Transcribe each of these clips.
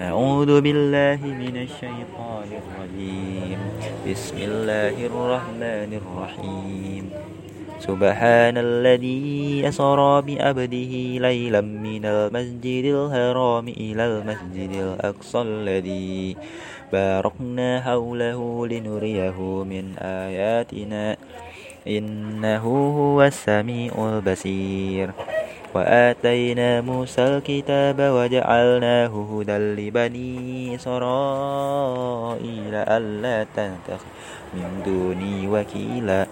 أعوذ بالله من الشيطان الرجيم. بسم الله الرحمن الرحيم. سبحان الذي أسرى بعبده ليلا من المسجد الحرام إلى المسجد الأقصى الذي باركنا حوله لنريه من آياتنا. إنه هو السميع البصير. وآتينا موسى الكتاب وجعلناه هدى لبني إسرائيل ألا تتخذ من دوني وكيلا.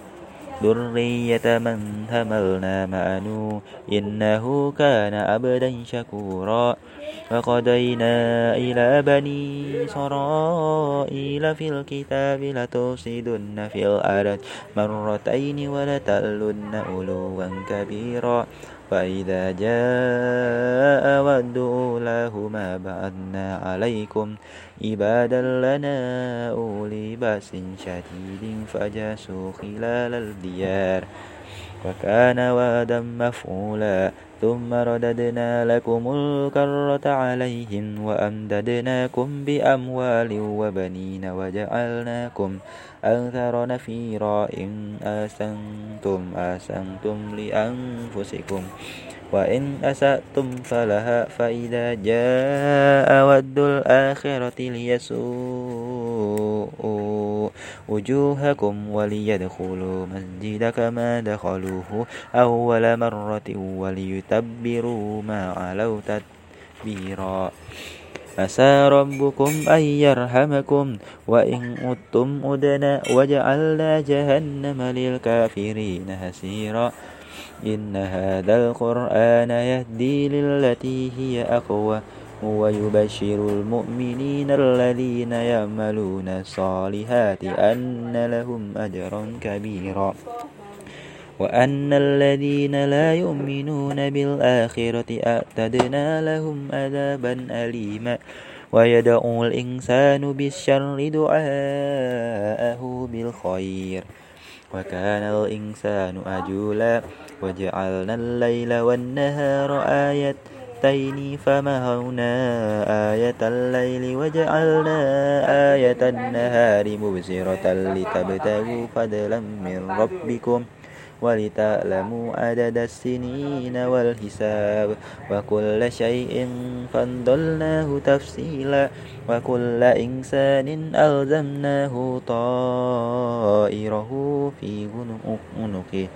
ذرية من حملنا مع نوح إنه كان عبدا شكورا. وقضينا إلى بني إسرائيل في الكتاب لتفسدن في الأرض مرتين ولتألن علوا كبيرا. فإذا جاء ود أولاهما بعثنا عليكم عبادا لنا أولي بأس شديد فجاسوا خلال الديار. وكان وعدا مفعولا ثم رددنا لكم الكرة عليهم وأمددناكم بأموال وبنين وجعلناكم أكثر نفيرا. إن أحسنتم أحسنتم لأنفسكم وإن أسأتم فلها فإذا جاء ود الآخرة ليسوءوا وجوهكم وليدخلوا مسجد كما دخلوه أول مرة وليتبروا ما علوا تتبيرا عسى ربكم أن يرحمكم وإن أدتم أدنا وجعلنا جهنم للكافرين هسيرا إن هذا القرآن يهدي للتي هي أقوى. ويبشر المؤمنين الذين يعملون الصالحات أن لهم أجرا كبيرا. وأن الذين لا يؤمنون بالآخرة أعتدنا لهم عذابا أليما. ويدعو الإنسان بالشر دعاءه بالخير. وكان الإنسان أجولا وجعلنا الليل والنهار آيتين فمهونا آية الليل وجعلنا آية النهار مبصرة لتبتغوا فضلا من ربكم ولتعلموا عدد السنين والحساب وكل شيء فضلناه تفصيلا وكل إنسان ألزمناه طائره في عنقه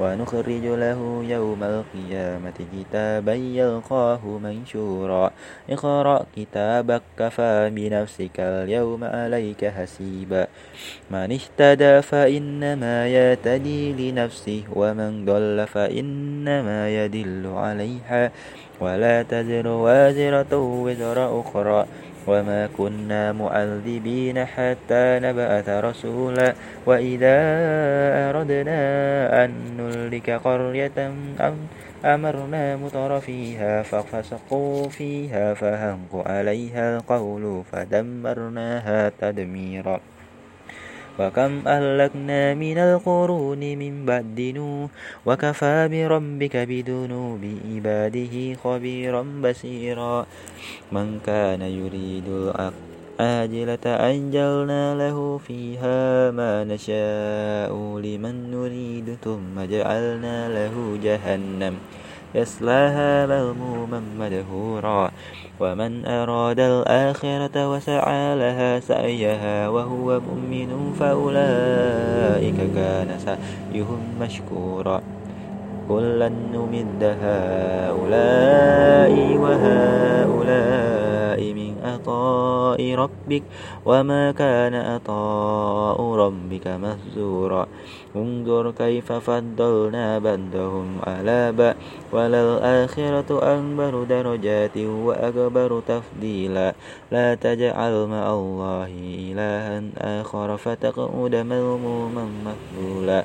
ونخرج له يوم القيامة كتابا يلقاه منشورا. اقرأ كتابك كفى بنفسك اليوم عليك حسيبا. من اهتدى فإنما يهتدي لنفسه ومن ضل فإنما يدل عليها. ولا تزر وازرة وزر أخرى. وما كنا معذبين حتى نبعث رسولا وإذا أردنا أن نهلك قرية أمرنا مطر فيها ففسقوا فيها فهنق عليها القول فدمرناها تدميرا وكم أهلكنا من القرون من بعد نوح وكفى بربك بذنوب عباده خبيرا بصيرا. من كان يريد العاجلة أنجلنا له فيها ما نشاء لمن نريد ثم جعلنا له جهنم يصلاها مذموما مدهورا ومن أراد الآخرة وسعى لها سعيها وهو مؤمن فأولئك كان سعيهم مشكورا. كلا نمد هؤلاء وهؤلاء من عطاء ربك وما كان عطاء ربك مهزورا. انظر كيف فضلنا بعضهم على بعض. وللآخرة أكبر درجات وأكبر تفضيلا. لا تجعل مع الله إلها آخر فتقعد مذموما مخذولا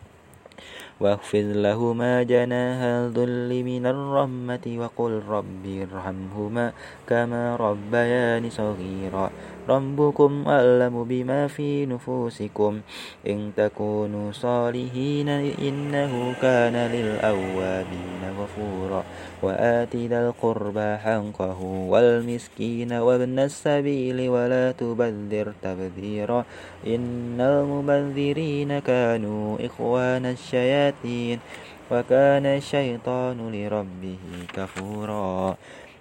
واخفض لهما جناح الذل من الرحمة وقل رب ارحمهما كما ربياني صغيرا. ربكم أعلم بما في نفوسكم. إن تكونوا صالحين إنه كان للأوابين غفورا. وآت ذا القربى حقه والمسكين وابن السبيل ولا تبذر تبذيرا. إن المبذرين كانوا إخوان الشياطين وكان الشيطان لربه كفورا.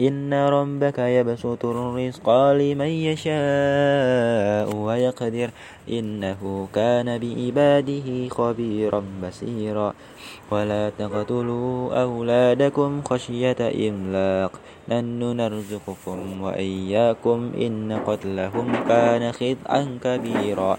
إن ربك يبسط الرزق لمن يشاء ويقدر إنه كان بعباده خبيرا بصيرا ولا تقتلوا أولادكم خشية إملاق نحن نرزقكم وإياكم إن قتلهم كان خطأ كبيرا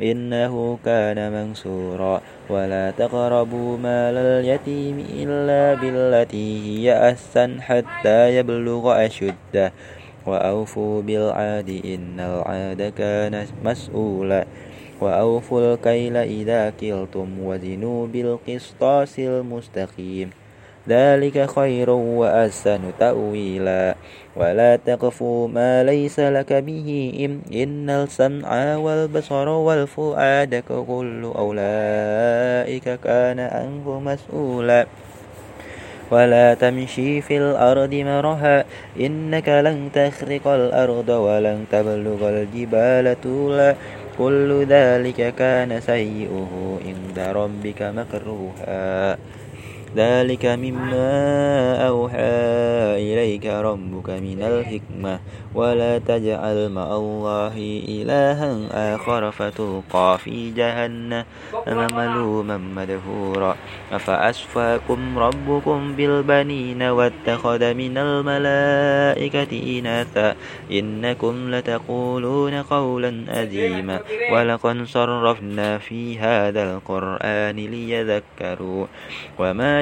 إنه كان منصورا. ولا تقربوا مال اليتيم إلا بالتي هي أحسن حتى يبلغ أشده. وأوفوا بالعاد إن العاد كان مسؤولا. وأوفوا الكيل إذا كلتم وزنوا بالقسطاس المستقيم. ذلك خير وأحسن تأويلا. ولا تقف ما ليس لك به إن السمع والبصر والفؤاد كل أولئك كان عنه مسؤولا. ولا تمشي في الأرض مرها إنك لن تخرق الأرض ولن تبلغ الجبال طولا. كل ذلك كان سيئه عند ربك مكروها. ذلك مما أوحى إليك ربك من الحكمة. ولا تجعل مع الله إلها آخر فتلقى في جهنم ملوما مدهورا أفأسفاكم ربكم بالبنين واتخذ من الملائكة إناثا؟ إنكم لتقولون قولا أديما ولقد صرفنا في هذا القرآن ليذكروا. وما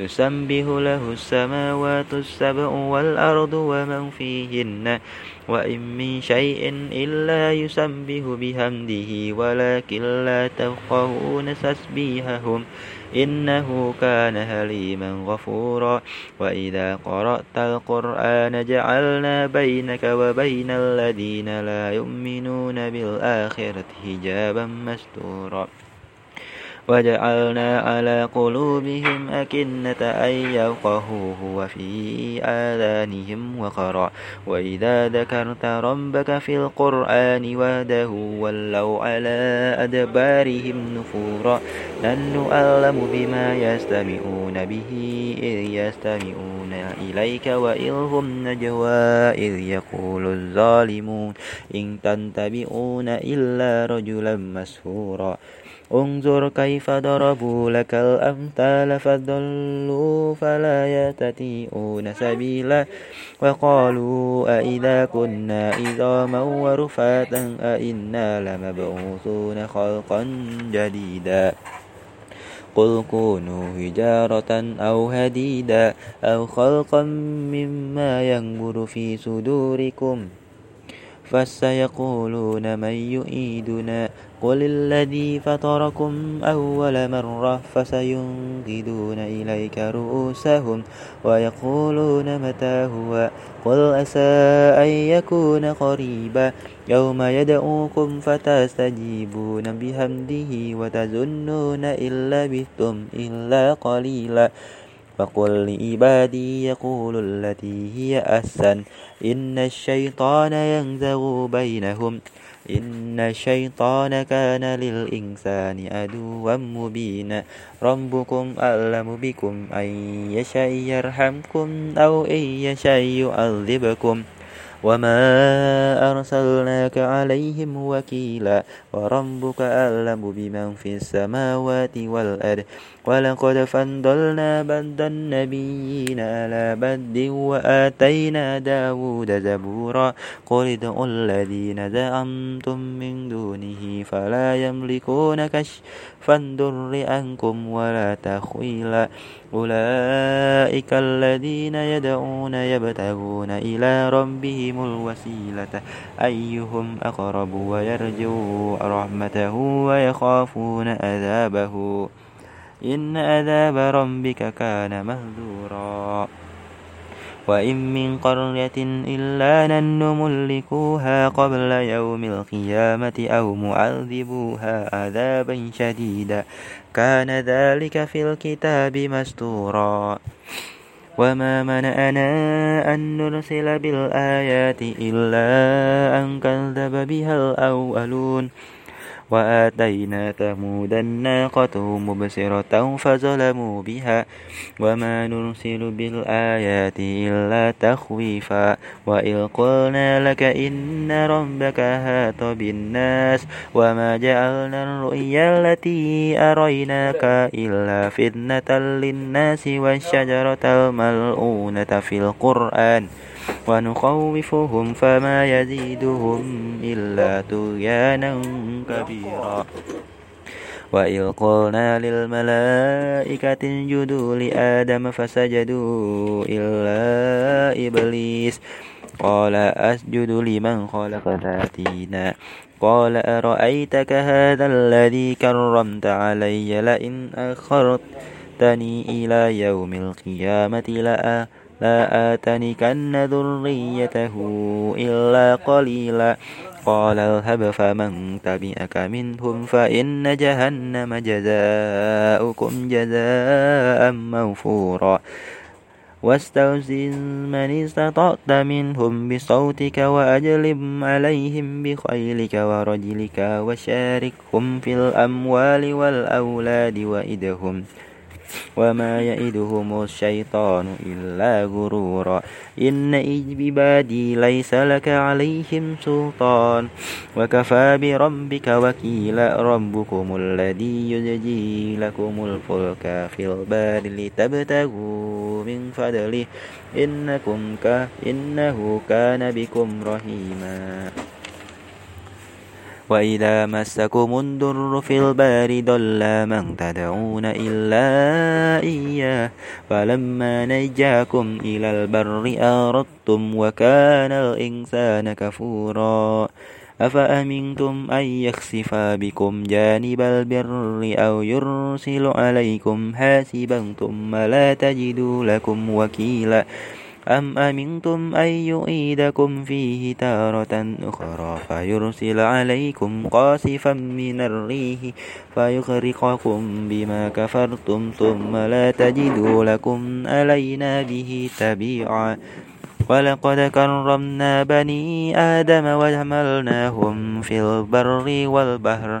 تسبح له السماوات السبع والأرض ومن فيهن وإن من شيء إلا يسبح بحمده ولكن لا تفقهون تسبيحهم إنه كان هليما غفورا. وإذا قرأت القرآن جعلنا بينك وبين الذين لا يؤمنون بالآخرة حجابا مستورا. وجعلنا على قلوبهم أكنة أن يفقهوه وفي آذانهم وقرا. وإذا ذكرت ربك في القرآن وحده ولوا على أدبارهم نفورا. نحن أعلم بما يستمعون به إذ يستمعون إليك وإذ هم نجوى إذ يقول الظالمون إن تنتبئون إلا رجلا مسهورا انظر كيف ضربوا لك الأمثال فضلوا فلا يتتيئون سبيلا وقالوا أئذا كنا عظاما ورفاتا أئنا لمبعوثون خلقا جديدا قل كونوا حجارة أو هديدا أو خلقا مما ينبر في صدوركم فسيقولون من يؤيدنا قل الذي فطركم أول مرة فسينقذون إليك رؤوسهم ويقولون متى هو قل أسى أن يكون قريبا يوم يدعوكم فتستجيبون بحمده وتظنون إن لبثتم إلا قليلا فقل لعبادي يقول التي هي أحسن. إن الشيطان ينزغ بينهم. إن الشيطان كان للإنسان عدوا مبينا. ربكم أعلم بكم. أن يشاء يرحمكم أو إن يشاء يعذبكم. وما أرسلناك عليهم وكيلا وربك أعلم بمن في السماوات والأرض ولقد فضلنا بد النبيين على بد وآتينا داود زبورا قل ادعوا الذين زعمتم من دونه فلا يملكون كشف الضر عنكم ولا تخويلا أولئك الذين يدعون يبتغون إلى ربهم الوسيلة. أيهم أقرب ويرجو رحمته ويخافون عذابه؟ إن عذاب ربك كان مهذورا وإن من قرية إلا نن ملكوها قبل يوم القيامة أو معذبوها عذابا شديدا. كان ذلك في الكتاب مستورا. وما منعنا أن نرسل بالآيات إلا أن كذب بها الأولون. وآتينا ثمود الناقة مبصرة فظلموا بها وما نرسل بالآيات إلا تخويفا وإذ قلنا لك إن ربك هات بالناس وما جعلنا الرؤيا التي أريناك إلا فتنة للناس والشجرة الملعونة في القرآن ونخوفهم فما يزيدهم إلا طغيانا كبيرا. وإذ قلنا للملائكة اسجدوا لآدم فسجدوا إلا إبليس. قال أسجد لمن خلق ذاتينا. قال أرأيتك هذا الذي كرمت علي لئن أخرتني إلى يوم القيامة لأ لا آتنكن ذريته إلا قليلا. قال اذهب فمن تبعك منهم فإن جهنم جزاؤكم جزاء موفورا. واستوزن من استطعت منهم بصوتك وأجلب عليهم بخيلك ورجلك وشاركهم في الأموال والأولاد وإدهم. وما يئدهم الشيطان إلا غرورا إن عبادي ليس لك عليهم سلطان وكفى بربك وكيلا ربكم الذي يجزي لكم الفلك في البار لتبتغوا من فضله إنكم ك إنه كان بكم رحيما وإذا مسكم الضر في البار ضل من تدعون إلا إياه. فلما نجاكم إلى البر أردتم وكان الإنسان كفورا. أفأمنتم أن يخسف بكم جانب البر أو يرسل عليكم حاسبا ثم لا تجدوا لكم وكيلا. أم أمنتم أن يعيدكم فيه تارة أخرى فيرسل عليكم قاصفا من الريح فيغرقكم بما كفرتم ثم لا تجدوا لكم علينا به تبيعا. ولقد كرمنا بني آدم وحملناهم في البر والبحر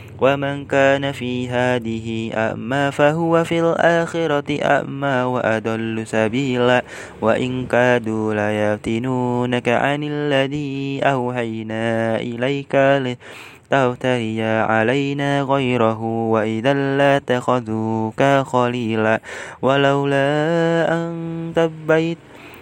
ومن كان في هذه أعمى فهو في الآخرة أعمى وأضل سبيلا وإن كادوا ليفتنونك عن الذي أوحينا إليك تفتري علينا غيره وإذا لا تخذوك خليلا ولولا أن تبيت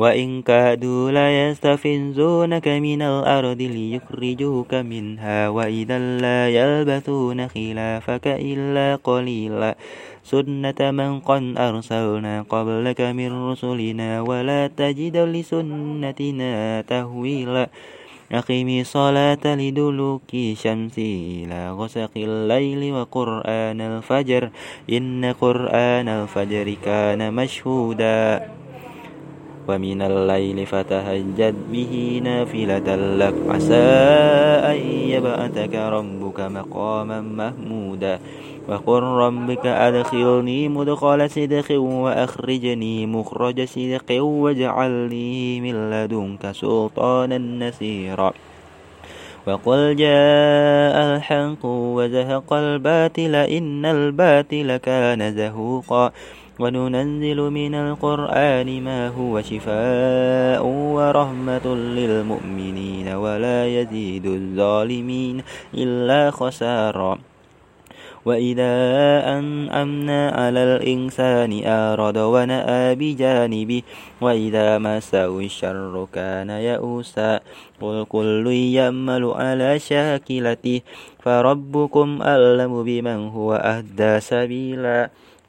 وإن كادوا ليستفزونك من الأرض ليخرجوك منها وإذا لا يلبثون خلافك إلا قليلا. سنة من قد أرسلنا قبلك من رسلنا ولا تجد لسنتنا تهويلا. أقم الصلاة لدلوك الشمس إلى غسق الليل وقرآن الفجر إن قرآن الفجر كان مشهودا. ومن الليل فتهجد به نافلة لك. عسى أن يبعثك ربك مقاما محمودا. وقل ربك أدخلني مدخل صدق وأخرجني مخرج صدق واجعل لي من لدنك سلطانا نصيرا وقل جاء الحق وزهق الباطل إن الباطل كان زهوقا. وننزل من القرآن ما هو شفاء ورحمة للمؤمنين ولا يزيد الظالمين إلا خسارا. وإذا أنأمنا على الإنسان أعرض ونأى بجانبه وإذا مسه الشر كان يئوسا. قل كل يعمل على شاكلته فربكم أعلم بمن هو أهدى سبيلا.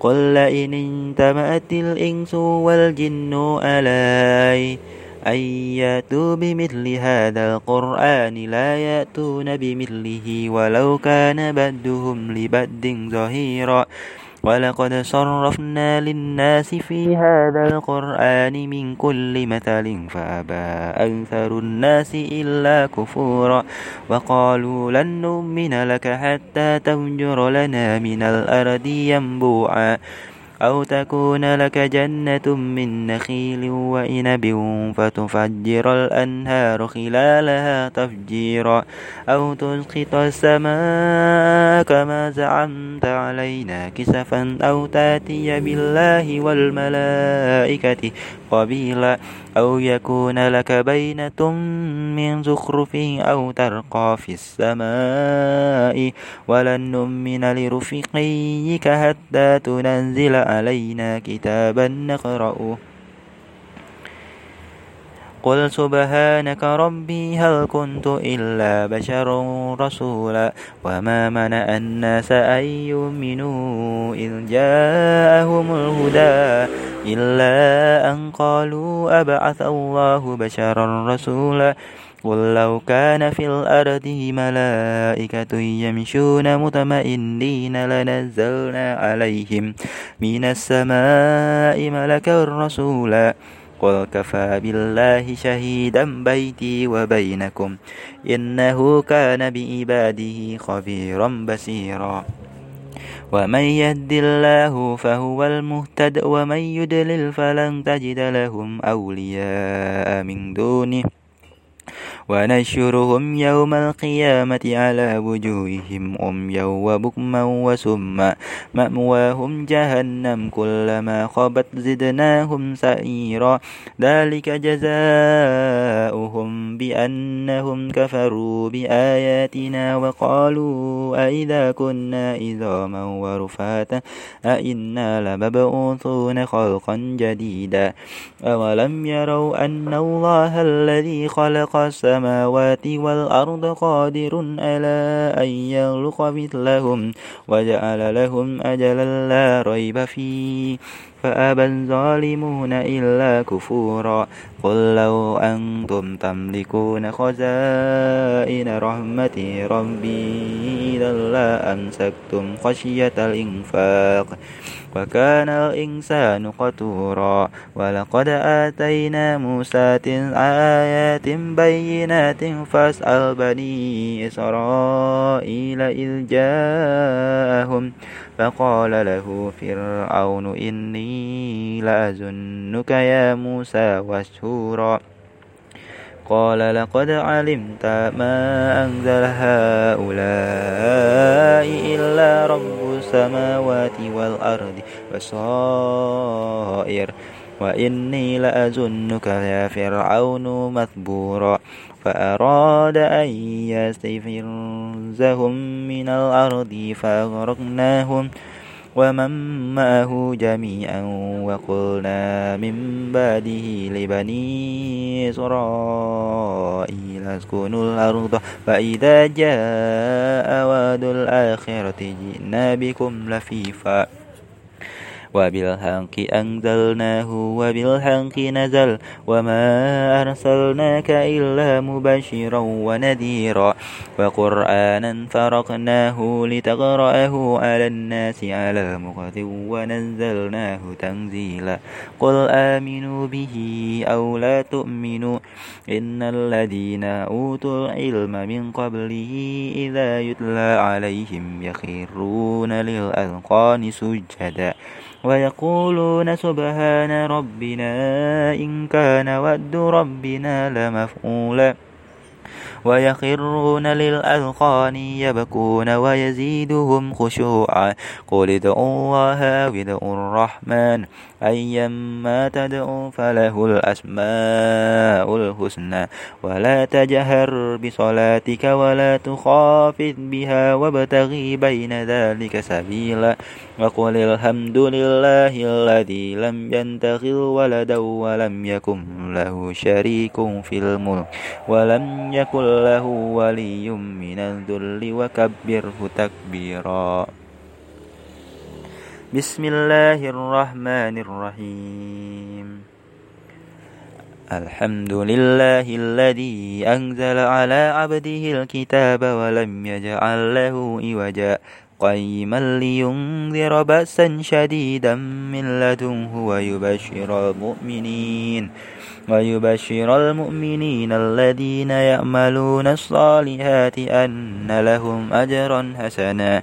قل لئن انتمأت الإنس والجن ألاي أن يأتوا بمثل هذا القرآن لا يأتون بمثله ولو كان بدهم لبد ظهيرا ولقد صرفنا للناس في هذا القرآن من كل مثل فأبى أكثر الناس إلا كفورا وقالوا لن نؤمن لك حتى تنجر لنا من الأرض ينبوعا أو تكون لك جنة من نخيل وإنب فتفجر الأنهار خلالها تفجيرا أو تسقط السماء كما زعمت علينا كسفا أو تأتي بالله والملائكة قبيلا أو يكون لك بينة من زخرف أو ترقى في السماء ولن نؤمن لرفقيك حتى تنزل علينا كتابا نقرأه. قل سبحانك ربي هل كنت إلا بشر رسولا وما منع الناس أن يؤمنوا إذ جاءهم الهدى إلا أن قالوا أبعث الله بشرا رسولا قل لو كان في الأرض ملائكة يمشون مطمئنين لنزلنا عليهم من السماء ملكا رسولا قل كفى بالله شهيدا بيتي وبينكم إنه كان بعباده خبيرا بصيرا. ومن يهد الله فهو المهتد ومن يدلل فلن تجد لهم أولياء من دونه. ونشرهم يوم القيامة على وجوههم أميا وبكما وسما. مأواهم جهنم كلما خبت زدناهم سعيرا. ذلك جزاؤهم بأنهم كفروا بآياتنا وقالوا أئذا كنا عظاما ورفاتا. أئنا لمبعوثون خلقا جديدا. أولم يروا أن الله الذي خلق السماوات والأرض قادر على أن يخلق مثلهم وجعل لهم أجلا لا ريب فيه. فأبى الظالمون إلا كفورا. قل لو أنتم تملكون خزائن رحمة ربي إذا لا أمسكتم خشية الإنفاق. وكان الإنسان قتورا. ولقد آتينا موسى آيات بينات فاسأل بني إسرائيل إذ جاءهم فقال له فرعون إني لأظنك يا موسى واشهورا قال لقد علمت ما أنزل هؤلاء إلا رب السماوات والأرض بصائر وإني لأظنك يا فرعون مثبورا. فأراد أن يستفزهم من الأرض فأغرقناهم. ومن معه جميعا وقلنا من بعده لبني إسرائيل اسكنوا الأرض فإذا جاء وعد الآخرة جئنا بكم لفيفا وبالحق أنزلناه وبالحق نزل وما أرسلناك إلا مبشرا ونذيرا وقرآنا فرقناه لتقرأه على الناس على مقت ونزلناه تنزيلا قل آمنوا به أو لا تؤمنوا إن الذين أوتوا العلم من قبله إذا يتلى عليهم يخرون للأذقان سجدا ويقولون سبحان ربنا إن كان ود ربنا لمفعولا. ويخرون للأذقان يبكون ويزيدهم خشوعا. قل ادعوا الله أو ادعوا الرحمن. أيما تدعوا فله الأسماء الحسنى. ولا تجهر بصلاتك ولا تخافت بها وابتغي بين ذلك سبيلا. وقل الحمد لله الذي لم ينتخذ ولدا ولم يكن له شريك في الملك. ولم يكن له ولي من الذل وكبره تكبيرا. بسم الله الرحمن الرحيم. الحمد لله الذي أنزل على عبده الكتاب ولم يجعل له إوجا. قيما لينذر بأسا شديدا من لدنه ويبشر المؤمنين. ويبشر المؤمنين الذين يعملون الصالحات أن لهم أجرا حسنا.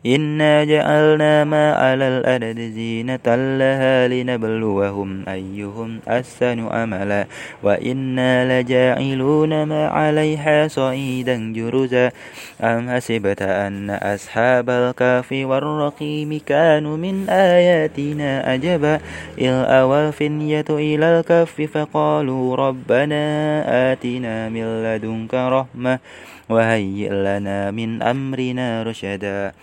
إنا جعلنا ما على الأرض زينة لها لنبلوهم أيهم أحسن أملا وإنا لجاعلون ما عليها صعيدا جرزا أم حسبت أن أصحاب الكهف والرقيم كانوا من آياتنا أجبا إذ أوى الفنية إلى الكهف فقالوا ربنا آتنا من لدنك رحمة وهيئ لنا من أمرنا رشدا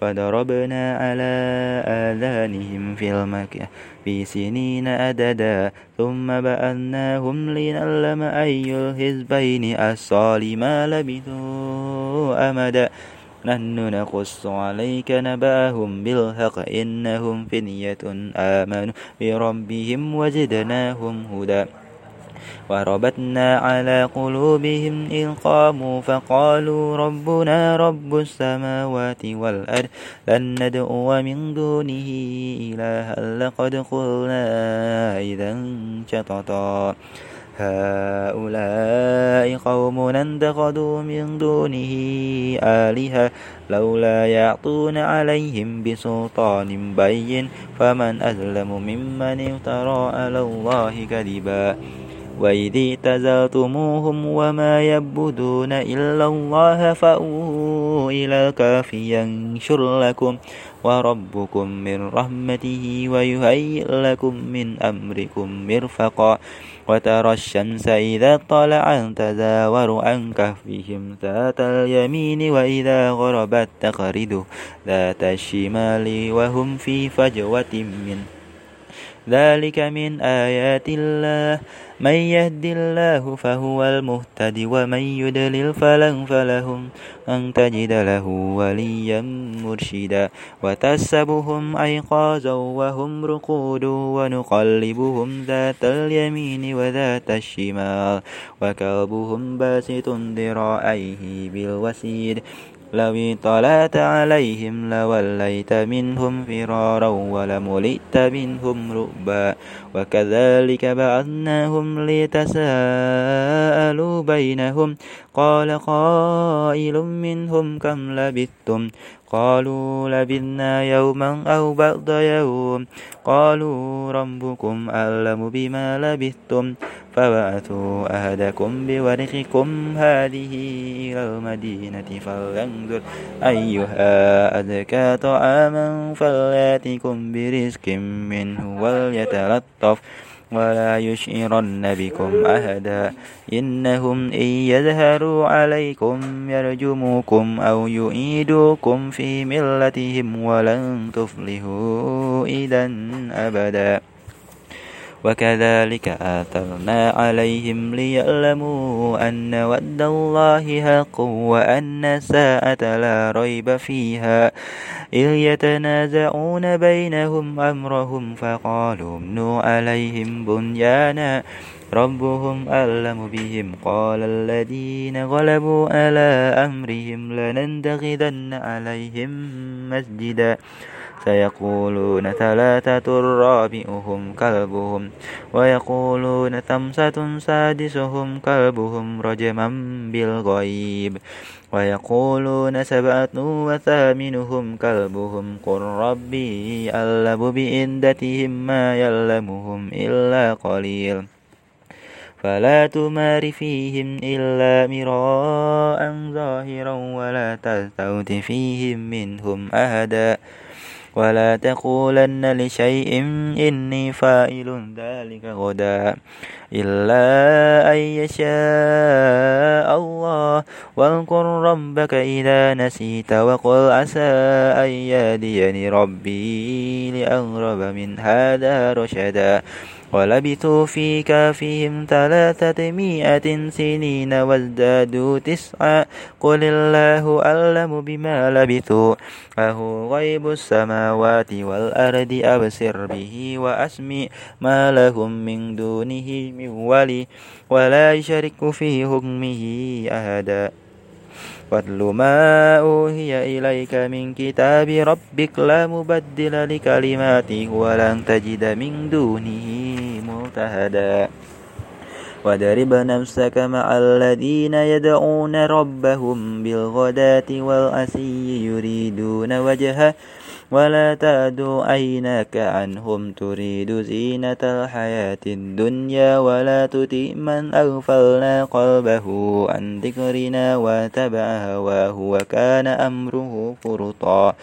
فضربنا على آذانهم في المكة في سنين أددا ثم بأناهم لنعلم أي الحزبين أصال ما لبثوا أمدا. نحن نقص عليك نبأهم بالحق إنهم فنية آمنوا بربهم وزدناهم هدى. وربتنا على قلوبهم إذ قاموا فقالوا ربنا رب السماوات والأرض لن ندعو من دونه إلها لقد قلنا إذا شططا. هؤلاء قوم اتخذوا من دونه آلهة لولا يعطون عليهم بسلطان بين فمن أظلم ممن افترى على الله كذبا. وإذ اعتزلتموهم وما يعبدون إلا الله فأووا إلى الكهف ينشر لكم وربكم من رحمته ويهيئ لكم من أمركم مرفقا وترى الشمس إذا طلعت تزاور عن كهفهم ذات اليمين وإذا غربت تقرد ذات الشمال وهم في فجوة منه ذلك من آيات الله. من يهد الله فهو المهتد ومن يدلل فلن فلهم. أن تجد له وليا مرشدا. وتسبهم أيقاظا وهم رقود ونقلبهم ذات اليمين وذات الشمال. وكلبهم باسط ذراعيه بالوسيد. لو اطلعت عليهم لوليت منهم فرارا ولملئت منهم رؤبا وكذلك بعثناهم ليتساءلوا بينهم قال قائل منهم كم لبثتم؟ قالوا لبثنا يوما أو بعض يوم. قالوا ربكم أعلم بما لبثتم. فبعثوا أهدكم بورقكم هذه إلى المدينة فلينظر أيها أزكى طعاما فليأتكم برزق منه وليتلطف. ولا يشعرن بكم أحدا. إنهم إن يظهروا عليكم يرجموكم أو يعيدوكم في ملتهم ولن تفلحوا إذا أبدا. وكذلك آثرنا عليهم ليعلموا أن ود الله حق وأن الساعة لا ريب فيها. إذ يتنازعون بينهم أمرهم فقالوا ابنوا عليهم بنيانا. ربهم أعلم بهم. قال الذين غلبوا على أمرهم لننتخذن عليهم مسجدا. سيقولون ثلاثة رابئهم كلبهم ويقولون خمسة سادسهم كلبهم رجما بالغيب ويقولون سبعة وثامنهم كلبهم قل ربي أعلم بإندتهم ما يعلمهم إلا قليل فلا تمار فيهم إلا مراء ظاهرا ولا تستوت فيهم منهم أهدا ولا تقولن لشيء إني فاعل ذلك غدا إلا أن يشاء الله. واذكر ربك إذا نسيت وقل عسى أن يهديني ربي لأغرب من هذا رشدا. ولبثوا في كافهم ثلاثة مئة سنين وازدادوا تسعا. قل الله أعلم بما لبثوا. فهو غيب السماوات والأرض أبصر به وأسمع ما لهم من دونه من ولي. ولا يشرك في حكمه أحدا. واتل ما أوهي إليك من كتاب ربك لا مبدل لكلماته ولن تجد من دونه ملتهدا وضرب نفسك مع الذين يدعون ربهم بالغداة والعشي يريدون وجهه ولا تعد عيناك عنهم تريد زينة الحياة الدنيا ولا تطع من أغفلنا قلبه عن ذكرنا واتبع هواه وكان أمره فرطا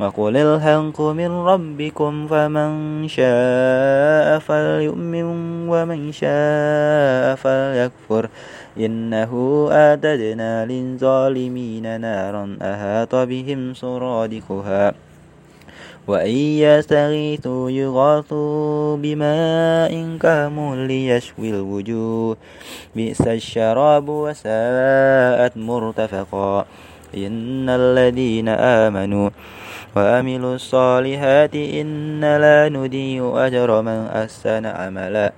وقل الحق من ربكم فمن شاء فليؤمن ومن شاء فليكفر. إنه أعتدنا للظالمين نارا أحاط بهم سرادقها. وإن يستغيثوا يغاثوا بماء كامل ليشوي الوجوه. بئس الشراب وساءت مرتفقا. إن الذين آمنوا وعملوا الصالحات إن لا نضيع أجر من أحسن عملا.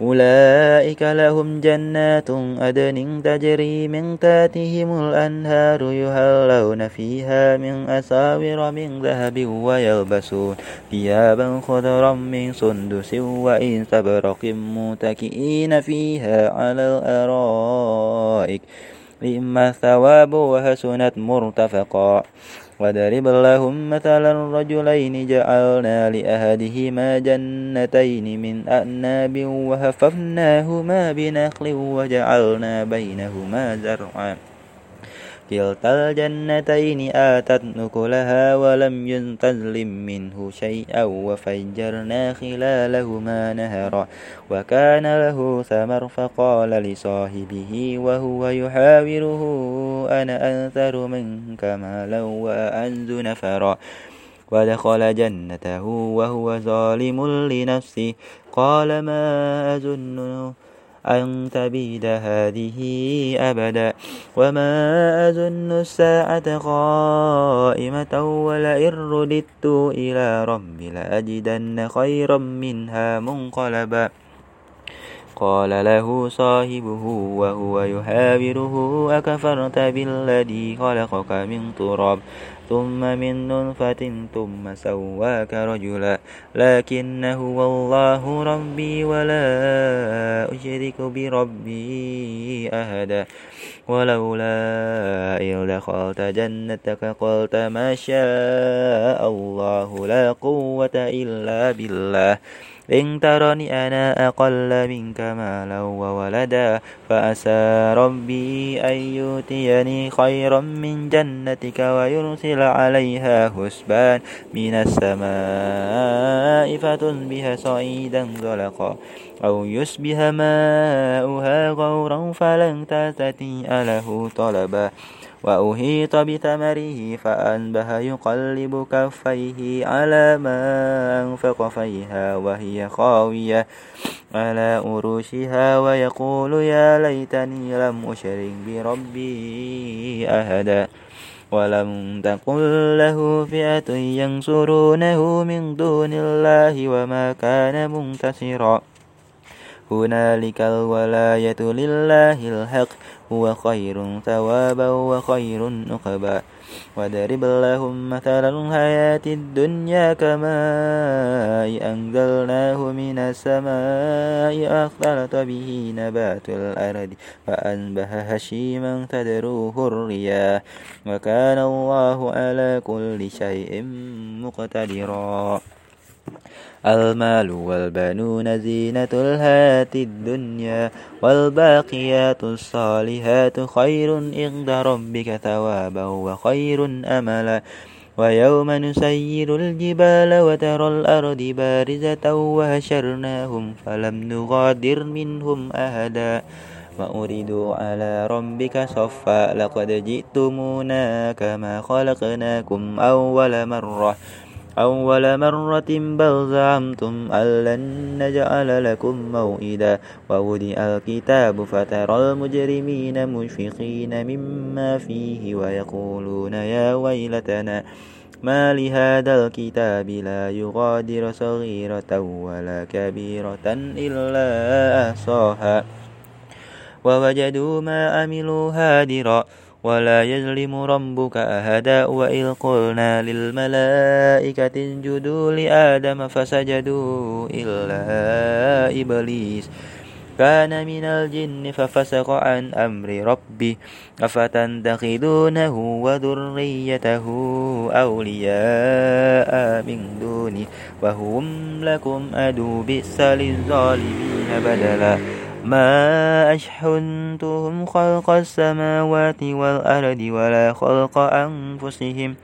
أولئك لهم جنات أدن تجري من تحتهم الأنهار يهلون فيها من أساور من ذهب ويلبسون ثيابا خضرا من سندس وإن سبرق متكئين فيها على الأرائك. إما الثواب وحسنت مرتفقا. وضرب لهم مثلا الرجلين جعلنا لأهدهما جنتين من أعناب وهففناهما بنخل وجعلنا بينهما زرعا. كلتا الجنتين آتت نكلها ولم ينتظلم منه شيئا وفجرنا خلالهما نهرا وكان له ثمر فقال لصاحبه وهو يحاوره أنا أنثر منك مالا وأعز نفرا. ودخل جنته وهو ظالم لنفسه قال ما أظن أن تبيد هذه أبدا وما أظن الساعة قائمة ولئن رددت إلى ربي لأجدن خيرا منها منقلبا. قال له صاحبه وهو يحاوره أكفرت بالذي خلقك من تراب؟ ثم من نطفة ثم سواك رجلا. لكن هو الله ربي ولا أشرك بربي أحدا. ولولا إذ دخلت جنتك قلت ما شاء الله لا قوة إلا بالله. إن ترني أنا أقل منك مالا وولدا فأسى ربي أن يؤتيني خيرا من جنتك ويرسل عليها حسبان من السماء فتصبح صعيدا زلقا أو يصبح ماؤها غورا فلن تستطيع له طلبا وأهيط بثمره فأنبه يقلب كفيه على ما أنفق فيها وهي خاوية على أروشها ويقول يا ليتني لم أشرك بربي أهدا ولم تكن له فئة ينصرونه من دون الله وما كان منتصرا. هنالك الولاية لله الحق هو خير ثوابا وخير نقبا. وضرب لهم مثلا الحياة الدنيا كماء أنزلناه من السماء أختلط به نبات الأرض فأنبه هشيما تدروه الرياح. وكان الله على كل شيء مقتدرا. المال والبنون زينة الحياة الدنيا والباقيات الصالحات خير عند ربك ثوابا وخير أملا. ويوم نسير الجبال وترى الأرض بارزة وهشرناهم فلم نغادر منهم أهدا وأريدوا على ربك صفا لقد جئتمونا كما خلقناكم أول مرة. أول مرة بل زعمتم أن لن نجعل لكم موئدا ووضع الكتاب فترى المجرمين مشفقين مما فيه ويقولون يا ويلتنا ما لهذا الكتاب لا يغادر صغيرة ولا كبيرة إلا أحصاها. ووجدوا ما عملوا هادرا. ولا يظلم ربك أحدا وإذ قلنا للملائكة اسجدوا لآدم فسجدوا إلا إبليس كان من الجن ففسق عن أمر ربه أفتنتخذونه وذريته أولياء من دونه وهم لكم أدو بئس للظالمين بدلا ما أشحنتهم خلق السماوات والأرض ولا خلق أنفسهم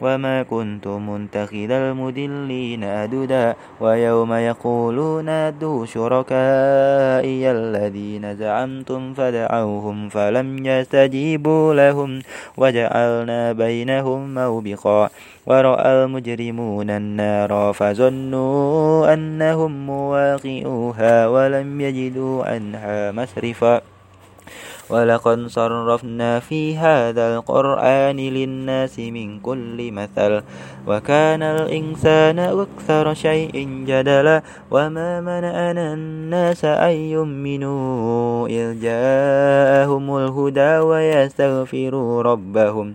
وما كنت منتخذ المدلين أددا ويوم يقولون أدوا شركائي الذين زعمتم فدعوهم فلم يستجيبوا لهم وجعلنا بينهم موبقا ورأى المجرمون النار فظنوا أنهم مواقعوها ولم يجدوا عنها مسرفا ولقد صرفنا في هذا القرآن للناس من كل مثل وكان الإنسان أكثر شيء جدلا وما منعنا الناس أن يؤمنوا إذ جاءهم الهدى ويستغفروا ربهم.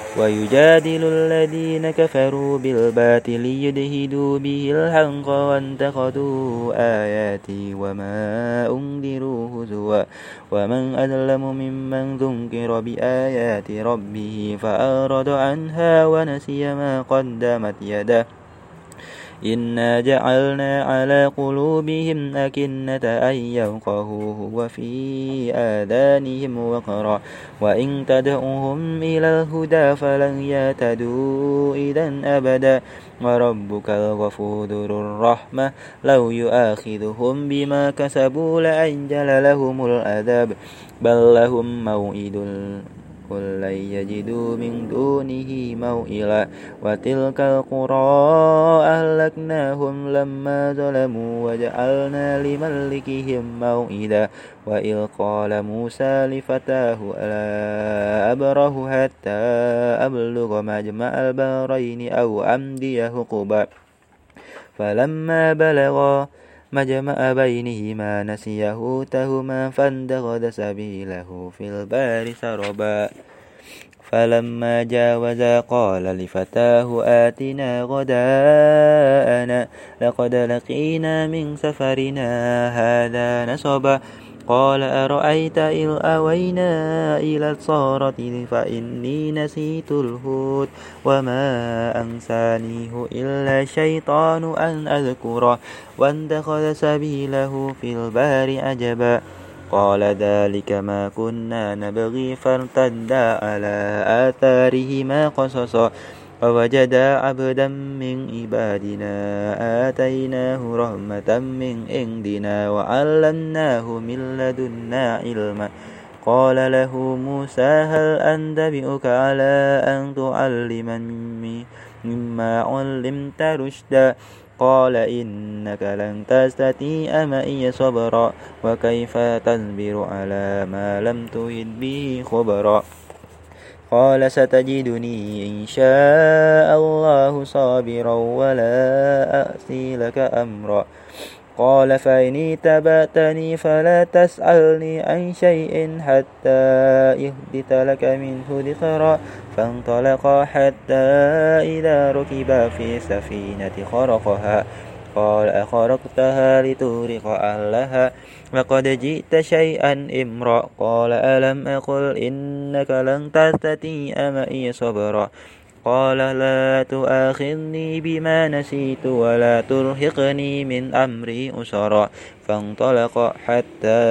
ويجادل الذين كفروا بالباطل ليدهدوا به الحق وانتقدوا آياتي وما أنذروا هزوا ومن أظلم ممن ذكر بآيات ربه فأعرض عنها ونسي ما قدمت يده إنا جعلنا على قلوبهم أكنة أن يفقهوه وفي آذانهم وقرا وإن تدعوهم إلى الهدى فلن يهتدوا إذا أبدا وربك الغفور ذو الرحمة لو يؤاخذهم بما كسبوا لأنجل لهم الأدب بل لهم موئد قل لن يجدوا من دونه موئلا وتلك القرى أهلكناهم لما ظلموا وجعلنا لملكهم موئدا وإذ قال موسى لفتاه ألا أبره حتى أبلغ مجمع البحرين أو أمدي حقبا فلما بلغا مجمع بينهما نسي هوتهما فانتقد سبيله في البار سربا. فلما جاوزا قال لفتاه آتنا غداءنا لقد لقينا من سفرنا هذا نصبا. قال أرأيت إذ أوينا إلى الصارة فإني نسيت الهود وما أنسانيه إلا الشيطان أن أذكره وانتخذ سبيله في البار عجبا قال ذلك ما كنا نبغي فارتدا على آثارهما قصصا. ووجدا عبدا من عبادنا آتيناه رحمة من عندنا وعلمناه من لدنا علما. قال له موسى هل أندبئك على أن تعلمني؟ مما علمت رشدا. قال إنك لن تستطيع معي صبرا وكيف تصبر على ما لم تهد به خبرا؟ قال ستجدني إن شاء الله صابرا ولا أأسي لك أمرا. قال فإن تبأتني فلا تسألني عن شيء حتى يهدت لك منه ذكرا. فانطلقا حتى إذا ركبا في سفينة خرقها. قال أخرقتها لتغرق أهلها. لقد جئت شيئا إمرا قال ألم أقل إنك لن تستطيع معي صبرا قال لا تؤاخذني بما نسيت ولا ترهقني من أمري أسرا فانطلق حتى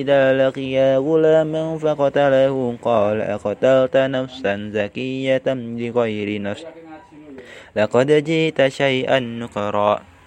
إذا لقيا غلاما فقتله قال أقتلت نفسا زكية بغير نفس لقد جئت شيئا نكرا